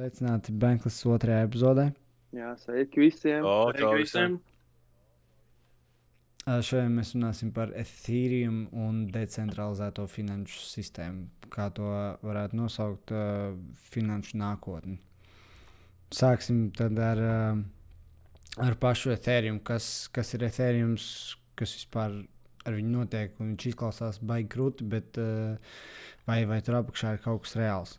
Sveicināti Bankas otrajā epizodē. Jā, sveiki visiem. O, Sveiki visiem! Šodien mēs runāsim par Ethereum un decentralizēto finanšu sistēmu, kā to varētu nosaukt, uh, finanšu nākotni. Sāksim tad ar, uh, ar pašu Ethereum. Kas, kas ir Ethereum, kas vispār ar viņu notiek? un Viņš izklausās baigi krūti, bet uh, vai, vai tur apakšā ir kaut kas reāls?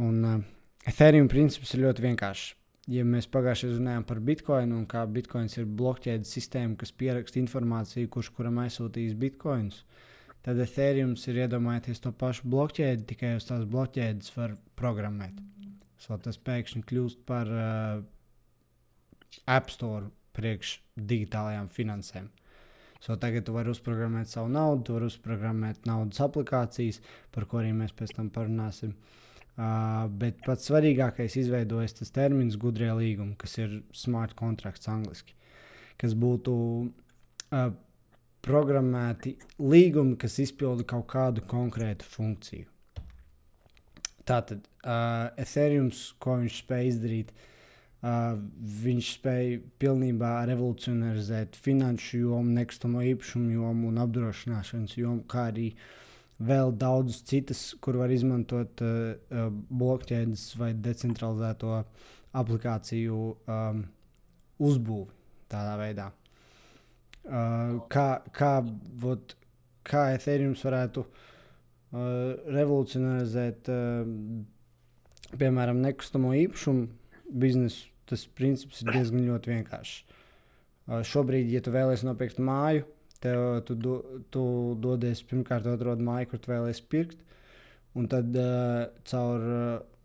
Un uh, Ethereum princips ir ļoti vienkāršs. Ja mēs pagājušajā gadā runājām par bitkoinu un kā bitkoins ir blokķēdes sistēma, kas pieraksta informāciju, kurš kuram aizsūtīs bitkoinus, tad Ethereum ir iedomājieties to pašu blokķēdi, tikai uz tās blokķēdes var programmēt. So, tas pēkšņi kļūst par uh, App Store priekš digitālajām finansēm. So, tagad tu vari uzprogrammēt savu naudu, tu vari uzprogrammēt naudas aplikācijas, par kurām mēs pēc tam parunāsim. Uh, bet pats svarīgākais izveidojas tas termins gudrie līgumi, kas ir smart contracts angļuiski, kas būtu uh, programmēti līgumi, kas izpilda kaut kādu konkrētu funkciju. Tātad uh, Ethereum, ko viņš spēja izdarīt, uh, viņš spēja pilnībā revolucionarizēt finanšu jomu, nekustamo īpašumu jomu un apdrošināšanas jomu, kā arī vēl daudzas citas, kur var izmantot uh, uh, blokķēdes vai decentralizēto aplikāciju um, uzbūvi tādā veidā. Uh, kā, kā, vot, kā Ethereum varētu uh, revolucionarizēt, uh, piemēram, nekustamo īpašumu biznesu, tas princips ir diezgan vienkāršs. Uh, šobrīd, ja tu vēlēsies nopirkt māju, tev, tu, do, tu dodies pirmkārt, atrod māju, kur tu vēlēsies pirkt, un tad uh, caur uh,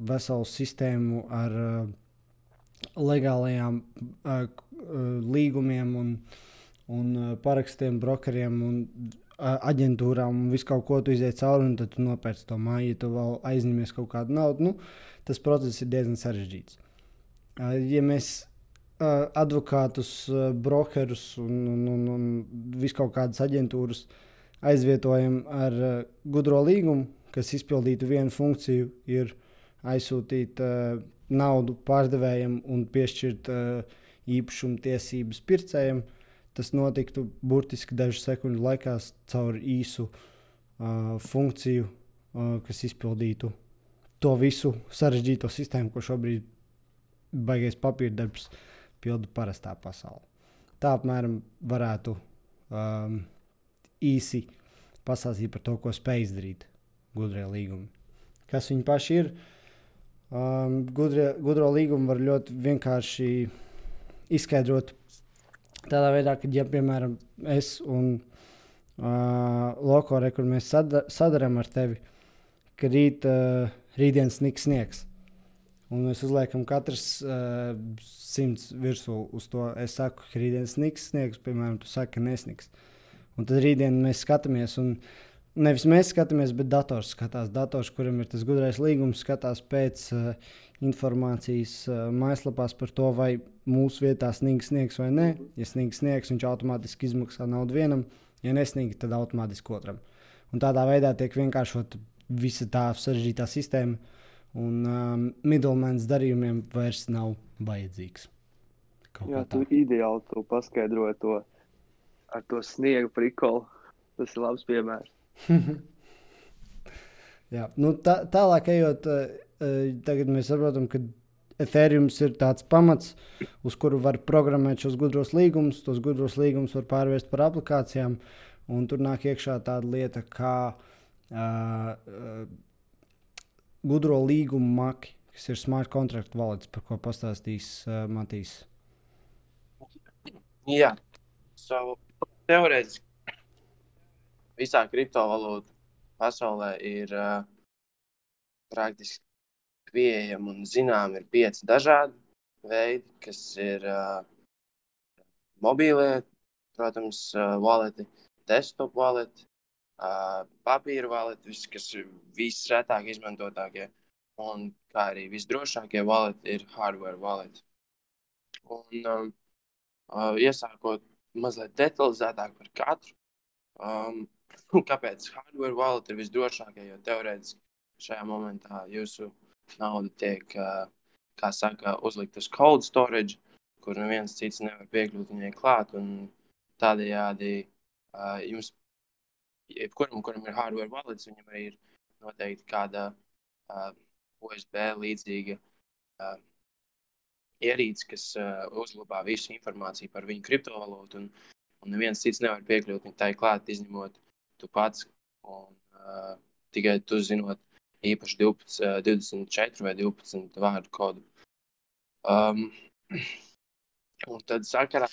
veselu sistēmu ar uh, legālajām uh, līgumiem un, un uh, parakstiem, brokeriem un uh, aģentūrām un visu kaut ko tu iziet cauri, un tad tu nopērci to māju, ja tu vēl aizņemies kaut kādu naudu. Nu, tas process ir diezgan sarežģīts. Uh, ja mēs advokātus, uh, brokerus un, un, un, un visu kaut kādas aģentūras aizvietojam ar uh, gudro līgumu, kas izpildītu vienu funkciju, ir aizsūtīt uh, naudu pārdevējam un piešķirt uh, īpašumu tiesības pircējiem. Tas notiktu burtiski dažu sekundžu laikā caur īsu uh, funkciju, uh, kas izpildītu to visu sarežģīto sistēmu, ko šobrīd baigais papīra darbs pilda parastā pasaulē. Tā apmēram varētu um, īsi pastāstīt par to, ko spēj izdarīt gudrie līgumi. Kas viņi paši ir? Um, gudrie, gudro līgumu var ļoti vienkārši izskaidrot tādā veidā, ka, ja, piemēram, es un uh, Lokore, kur mēs sada, sadarām ar tevi, ka rīt, uh, rītdienas sniegs sniegs. Un mēs uzliekam katrs uh, simts virsū uz to. Es saku, ka rītdienas sniegs, sniegs, piemēram, tu saki, ka nesniegs. Un tad rītdien mēs skatāmies, un nevis mēs skatāmies, bet dators skatās. Dators, kuram ir tas gudrais līgums, skatās pēc uh, informācijas uh, mājaslapās par to, vai mūsu vietā sniegs sniegs vai nē. Ja sniegs sniegs, viņš automātiski izmaksā naudu vienam, ja nesniegs, tad automātiski otram. Un tādā veidā tiek vienkāršot visa tā sarežģītā sistēma, un um, middlemans darījumiem vairs nav vajadzīgs. Kaut Jā, tu ideāli to paskaidroji to ar to sniegu prikolu. Tas ir labs piemērs. Jā, nu, tā, tālāk ejot, uh, uh, tagad mēs saprotam, ka Ethereum ir tāds pamats, uz kuru var programmēt šos gudros līgumus. Tos gudros līgumus var pārvērst par aplikācijām, un tur nāk iekšā tāda lieta kā uh, uh, gudro līgumu maki, kas ir smart contract wallets, par ko pastāstīs uh, Matīs. Jā, so, teorētiski visā kriptovalūtu pasaulē ir uh, praktiski pieejami un zinām ir pieci dažādi veidi, kas ir uh, mobīlie, protams, uh, waleti, desktop waleti, uh, papīra waleti, vis, kas ir visretāk izmantotākie, un kā arī visdrošākie waleti ir hardware waleti. Un, um, iesākot mazliet detalizētāk par katru. Um, kāpēc hardware wallet ir visdrošākie? Jo teorētiski šajā momentā jūsu nauda tiek uh, kā saka, uzlikt uz cold storage, kur neviens cits nevar piekļūt viņai klāt. Tādējādi uh, jums, jebkuram, kuram ir hardware wallets, viņam arī ir noteikti kāda uh, USB līdzīga uh, ierīce, kas uh, uzglabā visu informāciju par viņu kriptovalūtu. Un, un neviens cits nevar piekļūt tai klāt, izņemot tu pats. Un, uh, tikai tu zinot īpaši 12, uh, 24 vai 12 vārdu kodu. Um, un tad sakarā.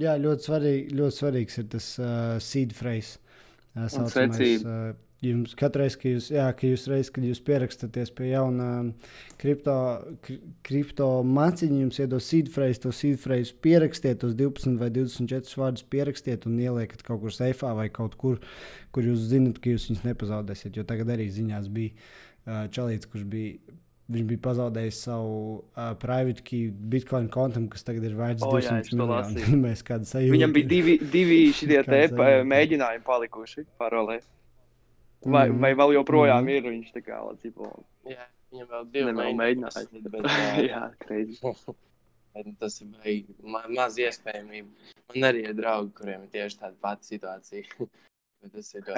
Jā, ļoti, svarīgi, ļoti svarīgs ir tas uh, seed phrase. Uh, saucamais, Jums katru reizi, kad jūs, jā, ka jūs, reiz, kad jūs pierakstaties pie jauna kripto, kripto maciņa, jums iedos seed phrase, to seed phrase pierakstiet, tos 12 vai 24 vārdus pierakstiet un ieliekat kaut kur seifā vai kaut kur, kur jūs zinat, ka jūs viņus nepazaudēsiet. Jo tagad arī ziņās bija čalīts, kurš bija. Viņš bija pazaudējis savu uh, private key Bitcoin kontam, kas tagad ir vērts oh, 200 miljonu. Viņam bija divi, divi šie mēģinājumi palikuši parolē. Vai, mm. vai vēl joprojām mm. ir viņš tā kā Latvijas Jā, viņam vēl divi mēģinājumi. Bet, uh, jā, kreizi. Tas ir ma maz iespējamība. Man arī ir draugi, kuriem ir tieši tāda pati situācija.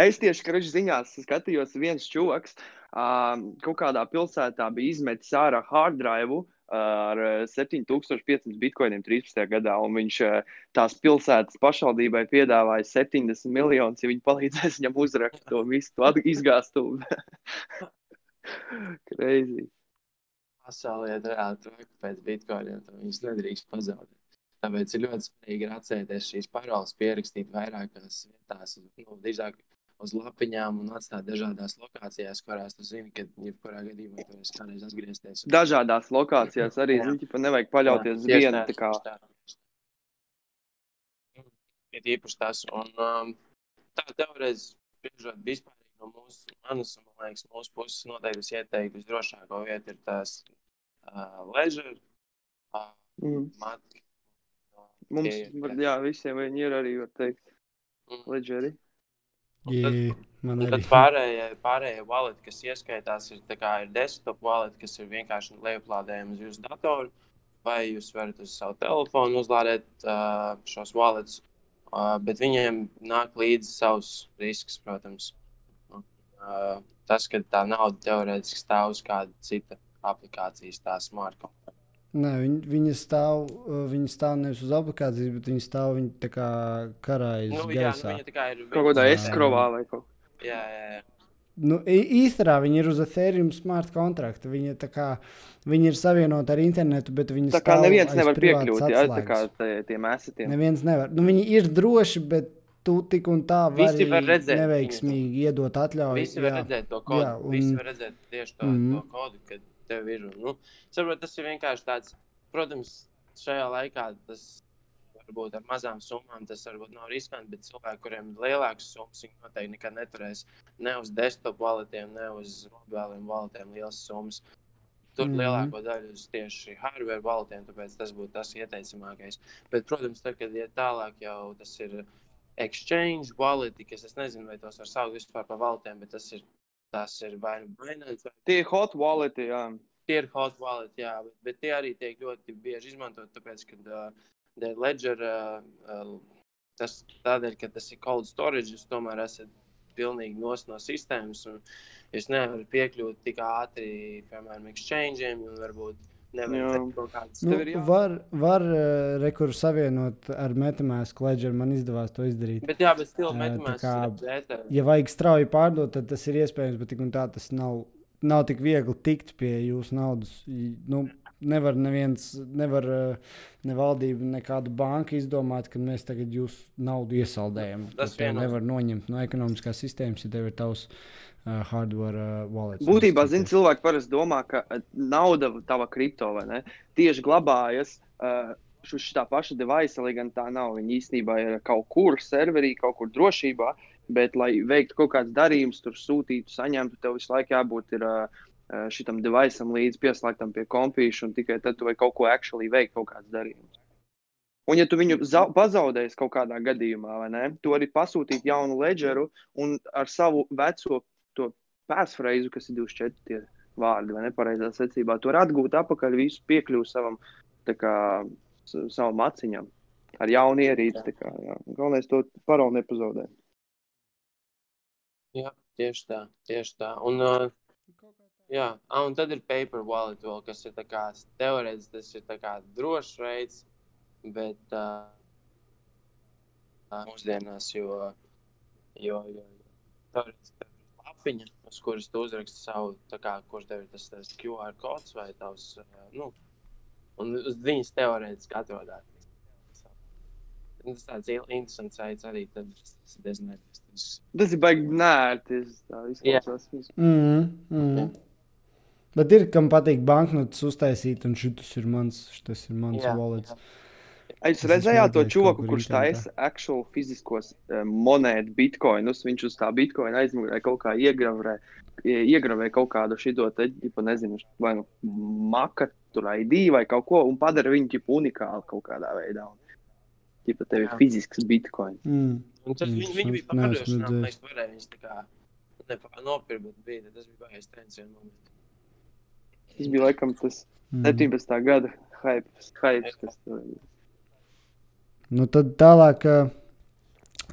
Es tieši krāšņā ziņās skatījos, viens čūlis um, kaut kādā pilsētā bija izmetis ārā hard drive ar 7500 bitkoiniem 13. gadā, un viņš tās pilsētas pašvaldībai piedāvāja 70 miljonus, ja viņi palīdzēs viņam uzrakstīt to visu to izgāstumu. Crazy. Pasaulē ir reāli traki pēc bitkoiniem, viņus nedrīkst pazaudēt. Tāpēc ir ļoti svarīgi atcerēties šīs paroles, pierakstīt vairākās vietās, nu, drīzāk uz lapiņām un atstāt dažādās lokācijās, kurās tu zini, ka jebkurā gadījumā tur varēs kādreiz atgriezties. Un... Dažādās lokācijās arī zini, ka nevajag paļauties uz vienu. Tā kā... Ir īpaši tas, un um, tā teorētiski spriežot vispār no mūsu, manas, man liekas, mūsu puses noteikti es ieteiktu visdrošāko vietu ir tās uh, leisure, uh, mm. matki. Mums, tie, jā, visiem viņi ir arī, var teikt, mm. leģeri. Man arī. Tad pārējie, pārējie wallet, kas ieskaitās, ir, kā, ir desktop wallet, kas ir vienkārši lejuplādējams uz jūsu datoru, vai jūs varat uz savu telefonu uzlādēt uh, šos wallets, uh, bet viņiem nāk līdzi savs risks, protams. Uh, tas, ka tā nauda teorētiski stāv uz kāda cita aplikācijas, tā smartphone. Nē, viņi, viņi, stāv, viņi stāv nevis uz aplikācijas, bet viņi stāv viņi tā kā karājas nu, gaisā. Jā, nu, tā kā ir kaut kādā eskrovā vai kaut kā. Jā, jā, jā. Nu, īstenībā viņi ir uz Ethereum smart kontrakta. Viņi, kā, viņi ir savienoti ar internetu, bet viņi tā kā neviens nevar piekļūt. Jā, tā kā tiem esetiem. Neviens nevar. Nu, viņi ir droši, bet tu tik un tā vari var redzēt, neveiksmīgi iedot atļauju. Visi var jā. redzēt to kodu. Jā, un... Visi var redzēt tieši to, mm -hmm. to kodu, kad tev ir. Nu, saprot, tas ir vienkārši tāds, protams, šajā laikā tas varbūt ar mazām summām tas varbūt nav riskanti, bet cilvēki, kuriem ir lielākas summas, viņi noteikti nekad neturēs ne uz desktop walletiem, ne uz mobiliem walletiem lielas summas. Tur mm -hmm. lielāko daļu uz tieši hardware walletiem, tāpēc tas būtu tas ieteicamākais. Bet, protams, tad, kad iet tālāk, jau tas ir exchange wallet, kas es nezinu, vai tos var saukt vispār par walletiem, bet tas ir Tas ir vai nu Binance. Vai... Tie ir hot wallet, jā. Tie ir hot wallet, jā, bet, bet tie arī tiek ļoti bieži izmantot, tāpēc, ka uh, Ledger, uh, uh, tas tādēļ, ka tas ir cold storage, jūs tomēr esat pilnīgi nos no sistēmas, un jūs nevarat piekļūt tik ātri, piemēram, exchangeiem, un varbūt Nu, var var uh, rekuru savienot ar metamēsku ledgeru. Man izdevās to izdarīt. Bet, jā, bet stila metamēsku. Kā, ja vajag strauji pārdot, tad tas ir iespējams, bet tik un tā tas nav, nav tik viegli tikt pie jūsu naudas. Nu, nevar neviens, nevar uh, ne valdība, nekāda banka izdomāt, ka mēs tagad jūsu naudu iesaldējam. Tas nevar noņemt no ekonomiskās sistēmas, ja tev ir tavs uh, hardware uh, wallets. Būtībā, zini, cilvēki parasti domā, ka uh, nauda, tava kripto vai ne, tieši glabājas. Uh, Uz tā paša device, lai gan tā nav. Viņa īstenībā ir kaut kur serverī, kaut kur drošībā, bet, lai veiktu kaut kādas darījumus, tur sūtītu, saņemtu, tev visu laiku jābūt ir, uh, šitam deviceam līdzi pieslēgtam pie kompīša, un tikai tad tu vari kaut ko actually veikt, kaut kādas darījumus. Un, ja tu viņu pazaudēsi kaut kādā gadījumā, vai ne, tu vari pasūtīt jaunu ledgeru un ar savu veco to pasfreizu, kas ir 24, tie vārdi vai nepareizā secībā. Tu vari atgūt atpakaļ visu piekļuvu savam, kā, savam aciņam ar jaunu ierīci. Kā, jā. Galvenais to paroli nepazaudēt. Jā, tieši tā. Tieši tā. Un, uh, jā, ah, un tad ir paper wallet, vēl, kas ir teorētiski tas ir drošs veids, bet uh, mūsdienās, jo, jo, jo, jo teorētiski lapiņa, uz kuras tu uzraksti savu, kā, kurš tev ir tas, tas QR kods vai tavs, nu, un uz viņas teorētiski atrodas. Tas tāds interesants veids arī. Tad, tas ir diezgan nērts. Tas ir baigi nērts. Tā izklausās. Mm, mm. Bet ir, kam patīk banknotes uztaisīt, un šis ir mans, šis ir mans jā, wallets. Jā. Es redzēju to čūku, kurš taisa actual fiziskos uh, monētu bitkoinus. Viņš uz tā bitkoina aizmugurē kaut kā iegravē, iegravē kaut kādu šito te, ģipa, nezinu, vai nu maka, tur ID vai kaut ko, un padara viņu ģipa unikālu kaut kādā veidā. Ģipa, tev ir fizisks bitkoin. Mm. Un tas viņi, viņi bija pārdošanā, un es varēju viņus tā kā nopirkt, bet bija, tas bija baigais trends vienā momentā. Tas bija laikam tas mm. 17. gada hype, hype kas tur bija. Nu, tad tālāk,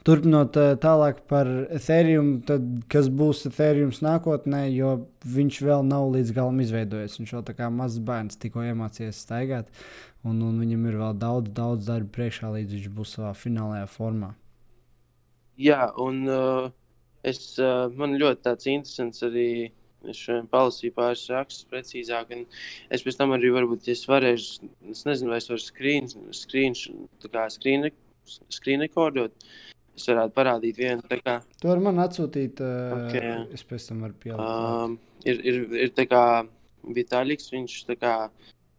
turpinot tālāk par Ethereum, tad kas būs Ethereum nākotnē, jo viņš vēl nav līdz galam izveidojies. Viņš vēl tā kā mazs bērns tikko iemācījies staigāt, un, un viņam ir vēl daudz, daudz darba priekšā, līdz viņš būs savā finālajā formā. Jā, un uh, es, uh, man ļoti tāds interesants arī Es palasīju pāris rakstus precīzāk, un es pēc tam arī, varbūt, ja es varēšu, es nezinu, vai es varu screen, screen, screen rekordot. Es varētu parādīt vienu kā. Tu vari man atsūtīt, uh, okay, es pēc tam varu pielikt. Um, ir, ir, ir tā kā Vitālijs, viņš tā kā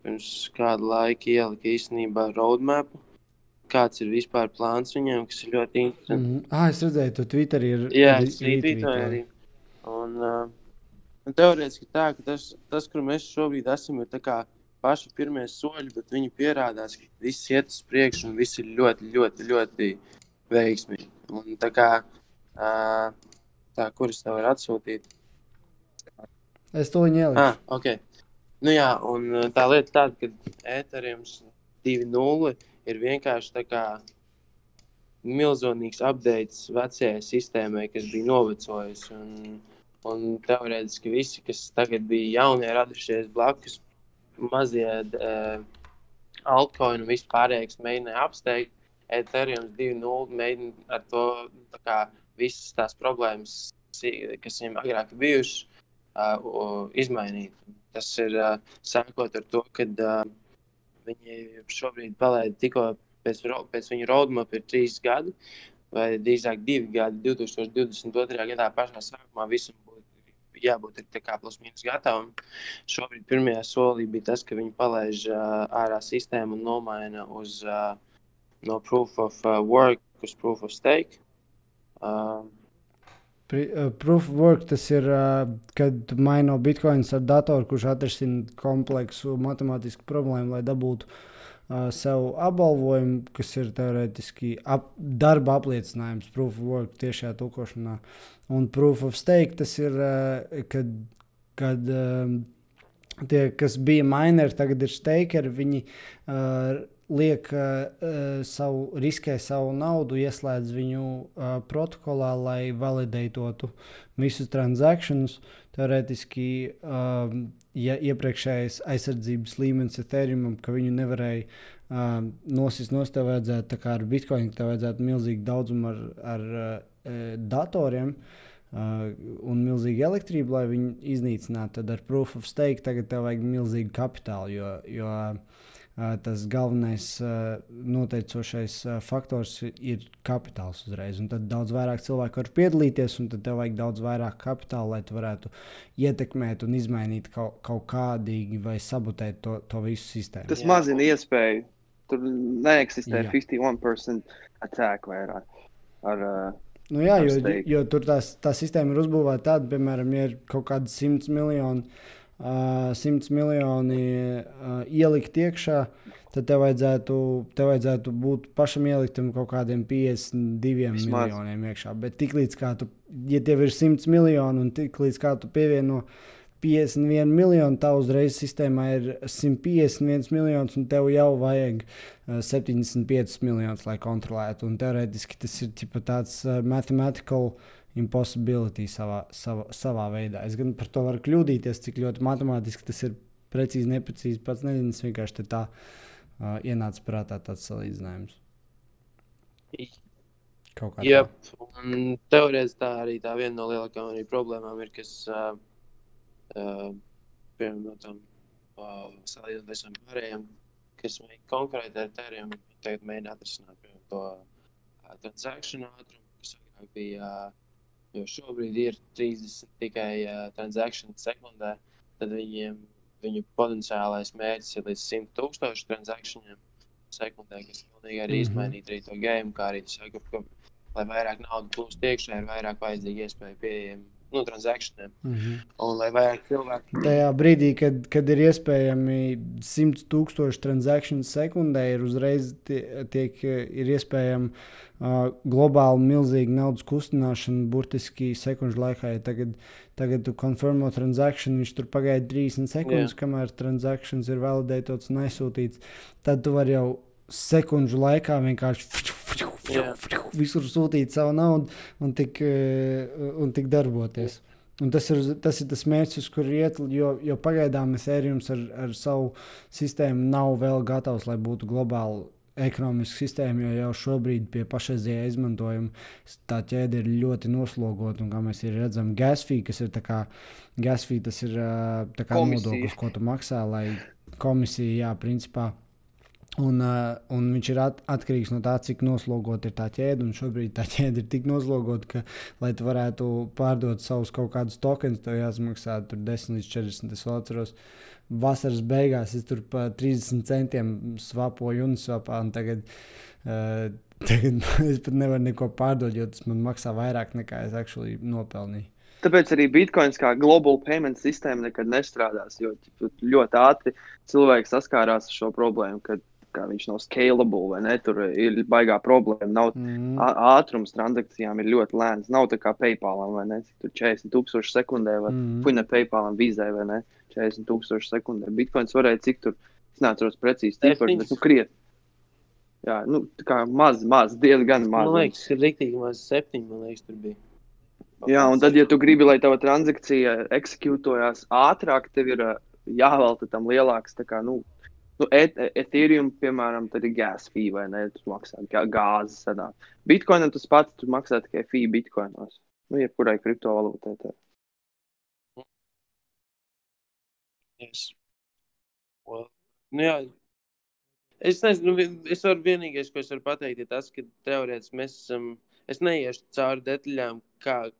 pirms kādu laiku ielika īstenībā roadmapu. Kāds ir vispār plāns viņiem, kas ir ļoti interesants. Mm -hmm. Ah, es redzēju, tu Twitterī ir. Jā, es Twitterī arī. Un, uh, Un teorētiski tā, ka tas, tas, kur mēs šobrīd esam, ir paši pirmie soļi, bet viņi pierādās, ka viss iet uz priekšu un viss ir ļoti, ļoti, ļoti veiksmīgi. Un tā kā tā, kuras tev var atsūtīt? Es to ieliku. Ah, okay. nu, jā, un tā lieta tāda, ka ēteriem 2.0 ir vienkārši tā kā milzīgs updates vecajai sistēmai, kas bija novecojusi. Un, Un teorētiski visi, kas tagad bija jaunie, radušies blakus, mazie uh, altcoini un vispārējais mēģināja apsteigt. Ethereum 2.0 mēģina ar to kā, visas tās problēmas, kas viņiem agrāk bijušas, uh, izmainīt. Tas ir uh, sākot ar to, ka uh, viņi šobrīd palaida tikko pēc, pēc viņu roadmap ir trīs gadi, vai drīzāk divi gadi. 2022. gadā pašā sākumā visam jābūt plus mīnus gatavam. Šobrīd pirmajā solī bija tas, ka viņi palaiž uh, ārā sistēmu un nomaina uz uh, no proof of uh, work uz proof of stake. Uh, Proof of work tas ir, uh, kad maino bitkoins ar datoru, kurš atrisina kompleksu matemātisku problēmu, lai dabūtu uh, sev apbalvojumu, kas ir teorētiski ap, darba apliecinājums, proof of work tiešajā tulkošanā. Un proof of stake tas ir, kad, kad tie, kas bija mineri, tagad ir stakeri, viņi uh, liek uh, savu, riskē savu naudu, ieslēdz viņu uh, protokolā, lai validētotu visus transakcijas. Teorētiski, uh, ja iepriekšējais aizsardzības līmenis Ethereum, ka viņu nevarēja uh, nosist no tev vajadzētu, tā kā ar Bitcoin, tev vajadzētu milzīgi daudzumu ar, ar uh, datoriem. Uh, un milzīga elektrība, lai viņu iznīcinātu. Tad ar proof of stake tagad tev vajag milzīgu kapitālu, jo, jo uh, tas galvenais noteicošais faktors ir kapitāls uzreiz. Un tad daudz vairāk cilvēku var piedalīties, un tad tev vajag daudz vairāk kapitāla, lai tu varētu ietekmēt un izmainīt kaut, kaut kādīgi vai sabotēt to, to visu sistēmu. Tas mazina iespēju. Tur neeksistē Jā. 51% attack vairāk. Ar, uh, Nu jā, jo, jo tur tās, tā sistēma ir uzbūvēta tāda, piemēram, ja ir kaut kādi 100 miljoni, uh, 100 miljoni ielikt iekšā, tad tev vajadzētu, tev vajadzētu būt pašam ieliktam kaut kādiem 52 Vismaz. miljoniem iekšā. Bet tiklīdz kā tu, ja tev ir 100 miljoni un tiklīdz kā tu pievieno 51 miljoni, tā uzreiz sistēmā ir 151 miljonus, un tev jau vajag uh, 75 miljonus, lai kontrolētu. Un teorētiski tas ir tipa, tāds mathematical impossibility savā, savā, savā veidā. Es gan par to varu kļūdīties, cik ļoti matemātiski tas ir precīzi, neprecīzi. Pats nezinu, es vienkārši tā uh, ienāca prātā tāds salīdzinājums. Kaut kā Jā, un teorētiski tā arī tā viena no lielākajām problēmām ir, kas, uh, uh, piemēram, no tām uh, salīdzinot visiem pārējiem, kas konkrēti ar tēriem, mēģina atrisināt piemēram, to uh, transakciju ātrumu, kas agrāk bija, uh, jo šobrīd ir 30 tikai uh, transakciju sekundē, tad viņiem, viņu potenciālais mērķis ir līdz 100 tūkstošu transakcijiem sekundē, kas pilnīgi arī Mhm. izmainītu arī to game, kā arī saka, ka, lai vairāk naudas plūst iekšā, ir vairāk vajadzīga iespēja pieejamiem nu, transakcijiem. Mm -hmm. Un lai vairāk cilvēku Tajā brīdī, kad, kad ir iespējami 100 tūkstoši transakciju sekundē, ir uzreiz tie, tiek, ir iespējama uh, globāli milzīga naudas kustināšana burtiski sekundžu laikā. Ja tagad, tagad tu konfirmo transakciju, viņš tur pagaida 30 sekundes, Jā. kamēr transakcijas ir validētas un aizsūtītas. Tad tu vari jau sekundžu laikā vienkārši Jā. visur sūtīt savu naudu un tik, eh, un tik darboties. Un tas, ir, tas ir tas mērķis, uz kuru iet, jo, jo pagaidām Ethereum ar, ar savu sistēmu nav vēl gatavs, lai būtu globāli ekonomiska sistēma, jo jau šobrīd pie pašreizējā izmantojuma tā ķēde ir ļoti noslogota. Kā mēs redzam, gasfī, kas ir tā kā gasfī, tas ir ā, tā kā Komisija. nodoklis, ko tu maksā, lai komisija, jā, principā. Un, uh, un viņš ir at, atkarīgs no tā, cik noslogota ir tā ķēde. Un šobrīd tā ķēde ir tik noslogota, ka, lai tu varētu pārdot savus kaut kādus tokens, tev jāsamaksā tur 10 līdz 40. Es atceros, vasaras beigās es tur pa 30 centiem svapoju un svapā. Tagad, uh, tagad es pat nevaru neko pārdot, jo tas man maksā vairāk nekā es actually nopelnīju. Tāpēc arī Bitcoins kā global payment sistēma nekad nestrādās. Jo ļoti ātri cilvēki saskārās ar šo problēmu, ka kā viņš nav scalable vai ne. Tur ir baigā problēma. Nav, Mm. ātrums transakcijām ir ļoti lēns. Nav tā kā PayPal vai ne. Tur 40 tūkstoši sekundē vai Mm. puņa PayPal vīzē vai ne. 40 tūkstoši sekundē. Bitcoins varēja cik tur, es neatceros precīzi cipars, bet nu kriet. Jā, nu tā kā maz, maz, diezgan maz. Man liekas, ir rīktīgi maz septiņi, man liekas, tur bija. Jā, un tad, ja tu gribi, lai tava transakcija eksekūtojās ātrāk, tev ir jāvelta tam lielāks. tā Kā, nu, nu, et, Ethereum, piemēram, tad ir gas fee vai ne? Tu maksā gā- gāzi. Sanāk. Bitcoinam tas pats, tu maksā tikai fee bitcoinos. Nu, jebkurai kriptovalūtai. tā. Yes. Well, nu jā. Es nezinu, vi- es varu vienīgais, ko es varu pateikt, ir tas, ka teorētiski mēs esam. Es neiešu cauri detaļām, kā nu,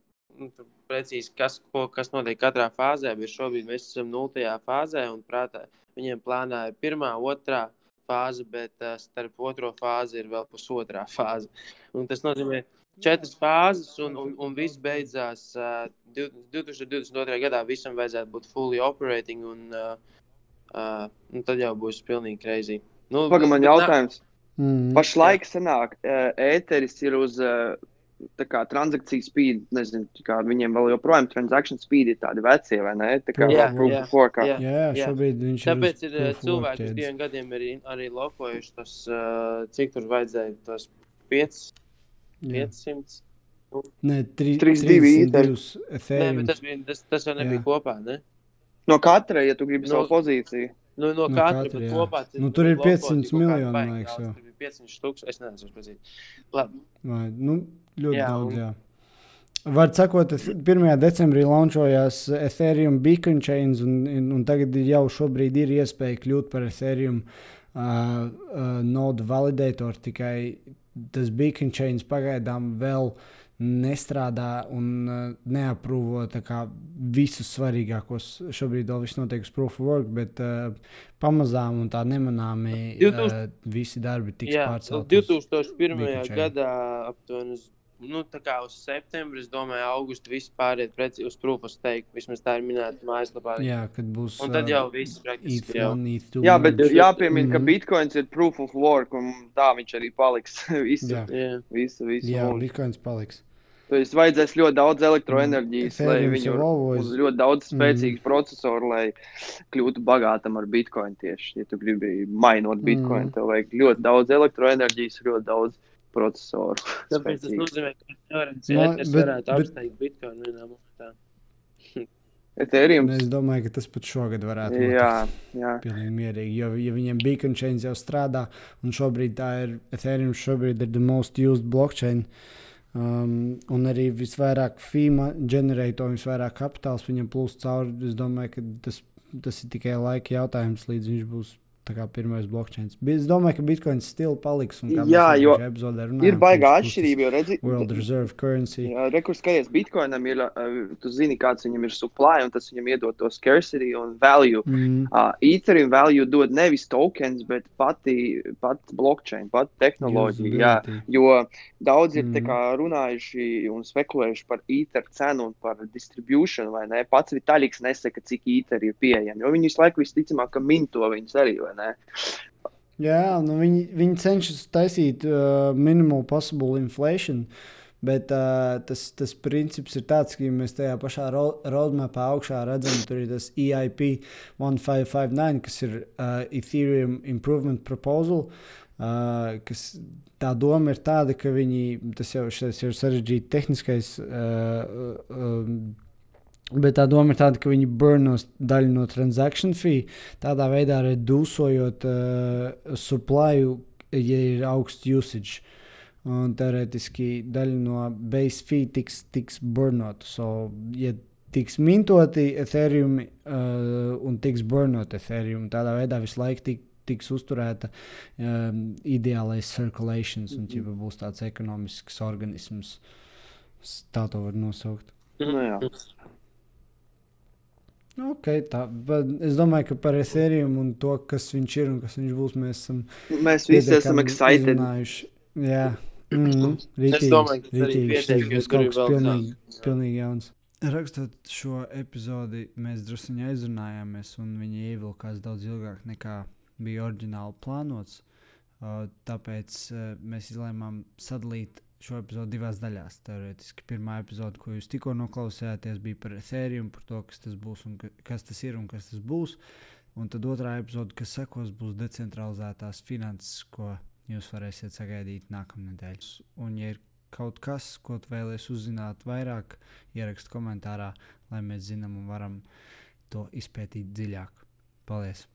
precīzi, kas, ko, kas notiek katrā fāzē, bet šobrīd mēs esam nultajā fāzē un prātā viņiem plānā ir pirmā, otrā fāze, bet uh, starp otro fāzi ir vēl pusotrā fāze. Un tas nozīmē četras fāzes, un, un, un viss beidzās uh, 2022. gadā. Visam vajadzētu būt fully operating, un, uh, uh, un tad jau būs pilnīgi crazy. Nu, Pagaidām, man jautājums. Mm. Pašlaik sanāk, ēteris ir uz tā kā transakciju speed. Nezinu, tā kā viņiem vēl joprojām transakciju speed ir tādi veci, vai ne? Tā kā Jā, proof jā, of work. jā. Jā, šobrīd viņš Tāpēc ir. ir uh, cilvēki, kas diviem gadiem ir arī lokojuši tos, uh, cik tur vajadzēja, tos 5, 500. Nē, tri, 32 32 Nē, bet tas, bija, tas, tas jau nebija Jā. kopā. Ne? No katra, ja tu gribi No- savu pozīciju. Nu, no, No katra, katra, bet kopā tas Nu, tur ir bija 500 lokoti kaut kādi miljoni, man liekas, daudz, jau. Tur bija 500 tūkstoši. Es nezinu, precīzi. Labi. Vai, nu, ļoti jā, daudz. un- Jā. Var sakot, es- 1. decembrī launčojās Ethereum Beacon Chains, un, un, tagad jau šobrīd ir iespēja kļūt par Ethereum uh, uh, nodu validatoru. Tikai tas Beacon Chains pagaidām vēl nestrādā un uh, neaprūvo kā visus svarīgākos. Šobrīd vēl viss notiek uz proof of work, bet uh, pamazām un tā nemanāmi 2000 uh, visi darbi tiks Jā, pārcelti. uz- 2001. Beacon Chain. gadā aptuveni nu, tā kā uz septembri, es domāju, augustu viss pāriet preci uz proof of stake. Vismaz tā ir minēta mājaslapā. Jā, kad būs. Un tad jau viss praktiski jau. ETH1, ETH2. Jā, bet merge. jāpiemina, ka Mhm. Bitcoins ir proof of work, un tā viņš arī paliks visu, Jā. Jā. visu, visu Jā, mūžu. Bitcoins paliks. Tas vajadzēs ļoti daudz elektroenerģijas, lai Ethereum viņu un ļoti daudz Mm. spēcīgu procesoru, lai kļūtu bagātam ar bitkoinu. Tieši, ja tu gribi mainot bitkoinu, Mm. tev vajag ļoti daudz elektroenerģijas, ļoti daudz procesoru. Tāpēc tas spēcīgu. nozīmē, ka No, ēters bet- varētu bet- apsteigt Bitcoin vienā momentā. Ethereum. Es domāju, ka tas pat šogad varētu būt. Jā, jā. Pilnīgi mierīgi, jo, ja viņiem beacon chains jau strādā, un šobrīd tā ir Ethereum, šobrīd ir the most used blockchain. Um, un arī visvairāk FIMA ģenerēto, visvairāk kapitāls viņam plūst cauri. Es domāju, ka tas, tas ir tikai laika jautājums, līdz viņš būs tā kā pirmais. Bi- Es domāju, ka bitkoins stila paliks. Jā, jo runājām, Ir baigā atšķirība, jo redzi, World Reserve Currency. Rekurs skaties, Bitcoinam ir, tu zini, kāds viņam ir supply, un tas viņam iedod to scarcity un value. Mm. Uh, Ethereum value dod nevis tokens, bet pati, pati blockchain, pati tehnoloģija. Jā, jo daudz ir mm. Kā, runājuši un spekulējuši par Ether cenu un par distribution, vai ne? Pats Vitālijs nesaka, cik Ether ir pieejami, jo viņi visu laiku visticamāk ka minto viņus arī, vai ne? Jā, nu viņi, viņi cenšas taisīt uh, minimal possible inflation. Bet uh, tas, tas princips ir tāds, ka ja mēs tajā pašā ro- roadmapā augšā redzam, tur ir tas EIP 1559, kas ir uh, Ethereum Improvement Proposal. Uh, kas, tā doma ir tāda, ka viņi, tas jau ir sarežģīts tehniskais. Uh, uh, Bet tā doma ir tāda, ka viņi burnos daļu no transakciju fee, tādā veidā redusējot uh, supply, ja ir augsts usage. Un teorētiski daļa no base fee tiks, tiks burnota. So, ja tiks mintoti Ethereum uh, un tiks burnot Ethereum, tādā veidā visu laiku tik, tiks uzturēta um, ideālais circulations un ķipa būs tāds ekonomisks organisms. Tā to var nosaukt. Nu, jā. Okay, tā, es domāju, ka par Ethereum un to, kas viņš ir un kas viņš būs, mēs esam Mēs visi esam pietiekami excited. izrunājuši. Jā, mm, Es domāju, ka tas arī rītīgi, pietiek, šis jo būs tur kaut ir kas pilnīgi, daudz. pilnīgi jauns. Rakstot šo epizodi, mēs druskuļi aizrunājāmies, un viņi ievilkās daudz ilgāk nekā bija oriģināli plānots. Uh, tāpēc uh, mēs izlēmām sadalīt šo epizodi divās daļās. Teorētiski pirmā epizode, ko jūs tikko noklausījāties, bija par Ethereum, par to, kas tas būs un ka, kas tas ir un kas tas būs. Un tad otrā epizode, kas sekos, būs decentralizētās finanses, ko jūs varēsiet sagaidīt nākamnedēļ. Un, ja ir kaut kas, ko tu vēlēsies uzzināt vairāk, ierakst komentārā, lai mēs zinām un varam to izpētīt dziļāk. Paldies!